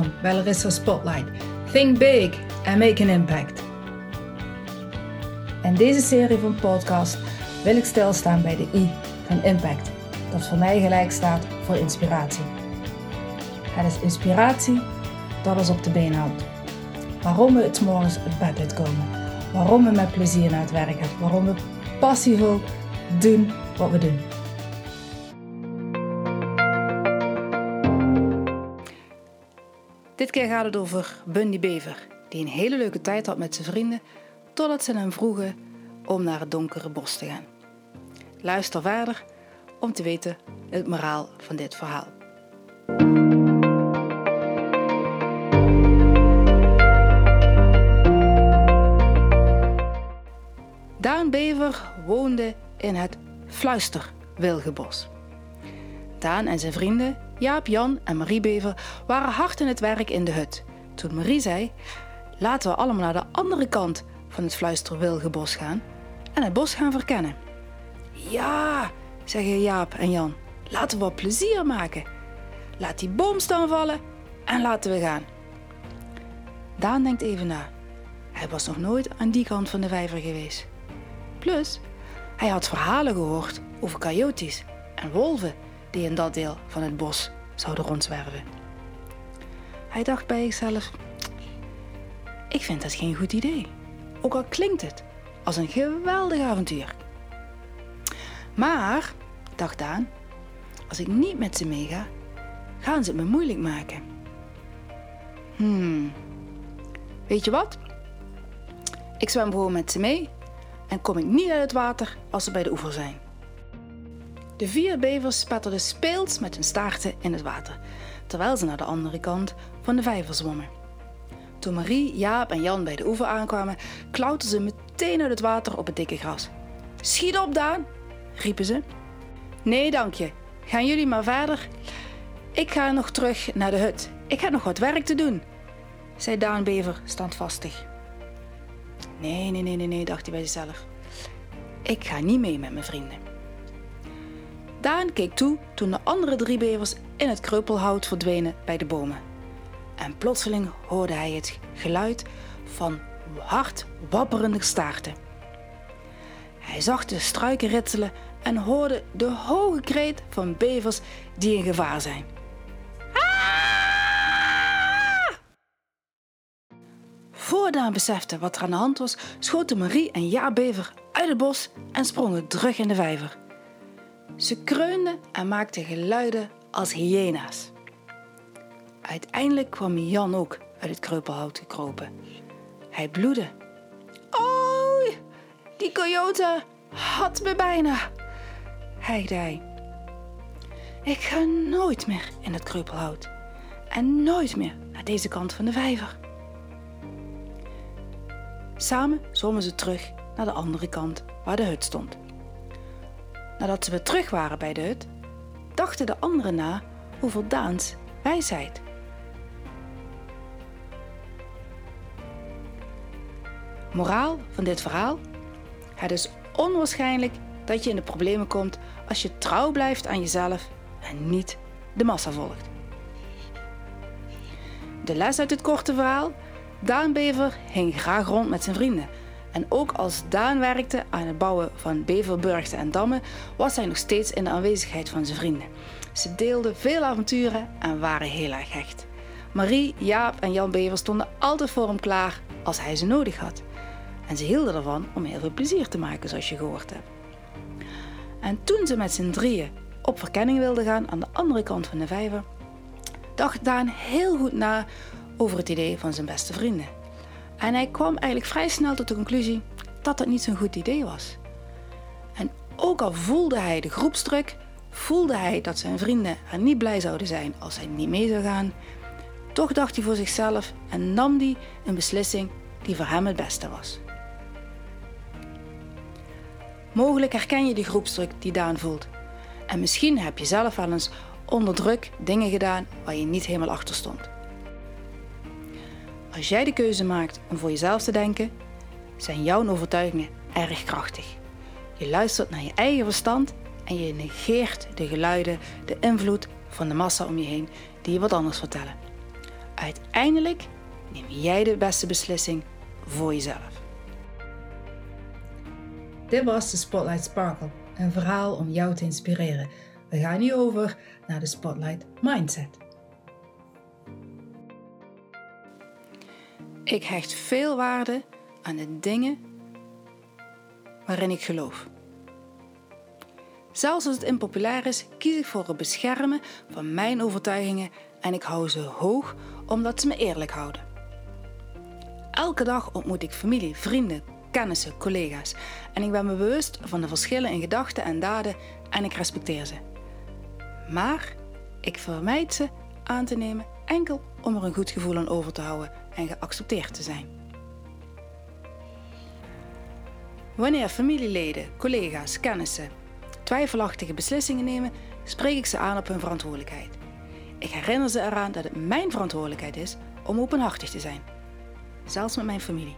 Wel, er is er spotlight. Think big and make an impact. In deze serie van podcast wil ik stilstaan bij de I van impact, dat voor mij gelijk staat voor inspiratie. Het is inspiratie dat ons op de been houdt. Waarom we het morgens het bed uitkomen. Waarom we met plezier naar het werk gaan. Waarom we passievol doen wat we doen. Dit keer gaat het over Bundy Bever, die een hele leuke tijd had met zijn vrienden, totdat ze hem vroegen om naar het donkere bos te gaan. Luister verder om te weten het moraal van dit verhaal. Daan Bever woonde in het Fluisterwilgebos. Daan en zijn vrienden, Jaap, Jan en Marie Bever, waren hard in het werk in de hut. Toen Marie zei: Laten we allemaal naar de andere kant van het Fluisterwilgebos gaan en het bos gaan verkennen. Ja, zeggen Jaap en Jan, laten we wat plezier maken. Laat die boomstam vallen en laten we gaan. Daan denkt even na. Hij was nog nooit aan die kant van de vijver geweest. Plus, hij had verhalen gehoord over coyotes en wolven die in dat deel van het bos zouden rondzwerven. Hij dacht bij zichzelf: Ik vind dat geen goed idee. Ook al klinkt het als een geweldig avontuur. Maar, dacht Daan, als ik niet met ze meega, gaan ze het me moeilijk maken. Hmm, weet je wat? Ik zwem gewoon met ze mee en kom ik niet uit het water als ze bij de oever zijn. De vier bevers spetterden speels met hun staarten in het water, terwijl ze naar de andere kant van de vijver zwommen. Toen Marie, Jaap en Jan bij de oever aankwamen, klauterden ze meteen uit het water op het dikke gras. Schiet op, Daan! riepen ze. Nee, dank je. Gaan jullie maar verder. Ik ga nog terug naar de hut. Ik heb nog wat werk te doen, zei Daan Bever standvastig. Nee, nee, nee, nee, nee, dacht hij bij zichzelf. Ik ga niet mee met mijn vrienden. Daan keek toe toen de andere drie bevers in het kreupelhout verdwenen bij de bomen. En plotseling hoorde hij het geluid van hard wapperende staarten. Hij zag de struiken ritselen en hoorde de hoge kreet van bevers die in gevaar zijn. Ah! Voor Daan besefte wat er aan de hand was, schoten Marie en Ja Bever uit het bos en sprongen terug in de vijver. Ze kreunden en maakten geluiden als hyena's. Uiteindelijk kwam Jan ook uit het kreupelhout gekropen. Hij bloedde. Oh, die coyote had me bijna, hijgde hij. Ik ga nooit meer in het kreupelhout en nooit meer naar deze kant van de vijver. Samen zwommen ze terug naar de andere kant waar de hut stond. Nadat ze weer terug waren bij de hut, dachten de anderen na over Daans wijsheid. Moraal van dit verhaal? Het is onwaarschijnlijk dat je in de problemen komt als je trouw blijft aan jezelf en niet de massa volgt. De les uit dit korte verhaal? Daan Bever hing graag rond met zijn vrienden en ook als Daan werkte aan het bouwen van beverburgten en dammen, was hij nog steeds in de aanwezigheid van zijn vrienden. Ze deelden veel avonturen en waren heel erg hecht. Marie, Jaap en Jan Bever stonden altijd voor hem klaar als hij ze nodig had. En ze hielden ervan om heel veel plezier te maken, zoals je gehoord hebt. En toen ze met z'n drieën op verkenning wilden gaan aan de andere kant van de vijver, dacht Daan heel goed na over het idee van zijn beste vrienden. En hij kwam eigenlijk vrij snel tot de conclusie dat dat niet zo'n goed idee was. En ook al voelde hij de groepsdruk, voelde hij dat zijn vrienden er niet blij zouden zijn als hij niet mee zou gaan, toch dacht hij voor zichzelf en nam hij een beslissing die voor hem het beste was. Mogelijk herken je die groepsdruk die Daan voelt. En misschien heb je zelf wel eens onder druk dingen gedaan waar je niet helemaal achter stond. Als jij de keuze maakt om voor jezelf te denken, zijn jouw overtuigingen erg krachtig. Je luistert naar je eigen verstand en je negeert de geluiden, de invloed van de massa om je heen die je wat anders vertellen. Uiteindelijk neem jij de beste beslissing voor jezelf. Dit was de Spotlight Sparkle, een verhaal om jou te inspireren. We gaan nu over naar de Spotlight Mindset. Ik hecht veel waarde aan de dingen waarin ik geloof. Zelfs als het impopulair is, kies ik voor het beschermen van mijn overtuigingen en ik hou ze hoog omdat ze me eerlijk houden. Elke dag ontmoet ik familie, vrienden, kennissen, collega's en ik ben me bewust van de verschillen in gedachten en daden en ik respecteer ze. Maar ik vermijd ze aan te nemen enkel om er een goed gevoel aan over te houden en geaccepteerd te zijn. Wanneer familieleden, collega's, kennissen twijfelachtige beslissingen nemen, spreek ik ze aan op hun verantwoordelijkheid. Ik herinner ze eraan dat het mijn verantwoordelijkheid is om openhartig te zijn, zelfs met mijn familie.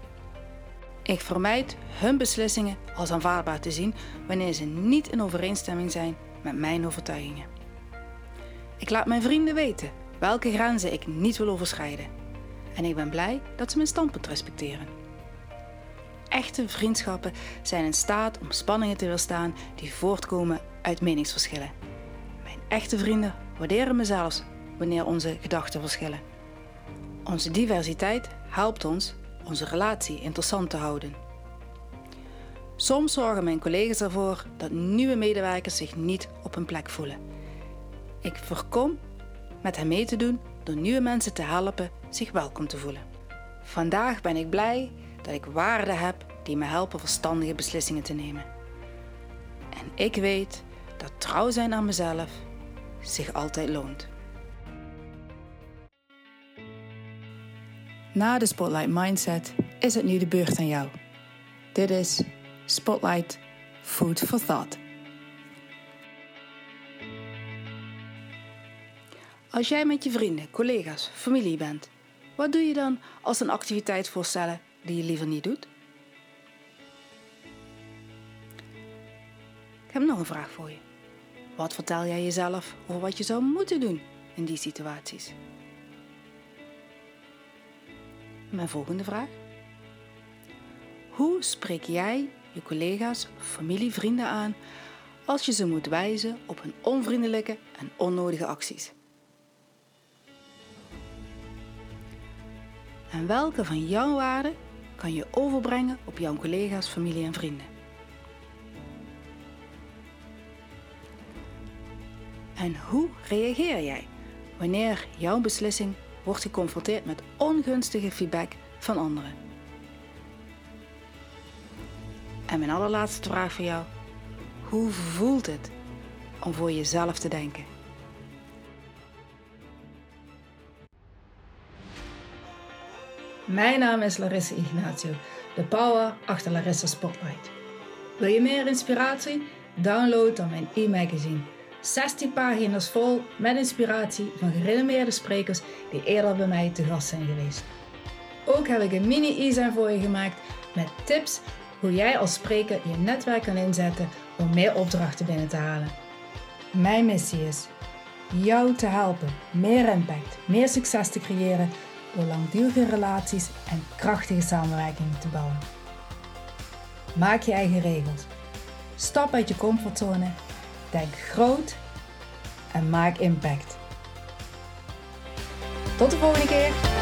Ik vermijd hun beslissingen als aanvaardbaar te zien wanneer ze niet in overeenstemming zijn met mijn overtuigingen. Ik laat mijn vrienden weten welke grenzen ik niet wil overschrijden. En ik ben blij dat ze mijn standpunt respecteren. Echte vriendschappen zijn in staat om spanningen te weerstaan die voortkomen uit meningsverschillen. Mijn echte vrienden waarderen me zelfs wanneer onze gedachten verschillen. Onze diversiteit helpt ons onze relatie interessant te houden. Soms zorgen mijn collega's ervoor dat nieuwe medewerkers zich niet op hun plek voelen. Ik voorkom met hen mee te doen door nieuwe mensen te helpen zich welkom te voelen. Vandaag ben ik blij dat ik waarden heb die me helpen verstandige beslissingen te nemen. En ik weet dat trouw zijn aan mezelf zich altijd loont. Na de Spotlight Mindset is het nu de beurt aan jou. Dit is Spotlight Food for Thought. Als jij met je vrienden, collega's, familie bent, wat doe je dan als een activiteit voorstellen die je liever niet doet? Ik heb nog een vraag voor je. Wat vertel jij jezelf over wat je zou moeten doen in die situaties? Mijn volgende vraag. Hoe spreek jij je collega's, familie, vrienden aan als je ze moet wijzen op hun onvriendelijke en onnodige acties? En welke van jouw waarden kan je overbrengen op jouw collega's, familie en vrienden? En hoe reageer jij wanneer jouw beslissing wordt geconfronteerd met ongunstige feedback van anderen? En mijn allerlaatste vraag voor jou. Hoe voelt het om voor jezelf te denken? Mijn naam is Larissa Ignatio, de power achter Larissa Spotlight. Wil je meer inspiratie? Download dan mijn e-magazine 16 pagina's vol met inspiratie van gerenommeerde sprekers die eerder bij mij te gast zijn geweest. Ook heb ik een mini e-zijn voor je gemaakt met tips hoe jij als spreker je netwerk kan inzetten om meer opdrachten binnen te halen. Mijn missie is jou te helpen meer impact, meer succes te creëren door langdurige relaties en krachtige samenwerkingen te bouwen. Maak je eigen regels. Stap uit je comfortzone Denk groot en maak impact. Tot de volgende keer!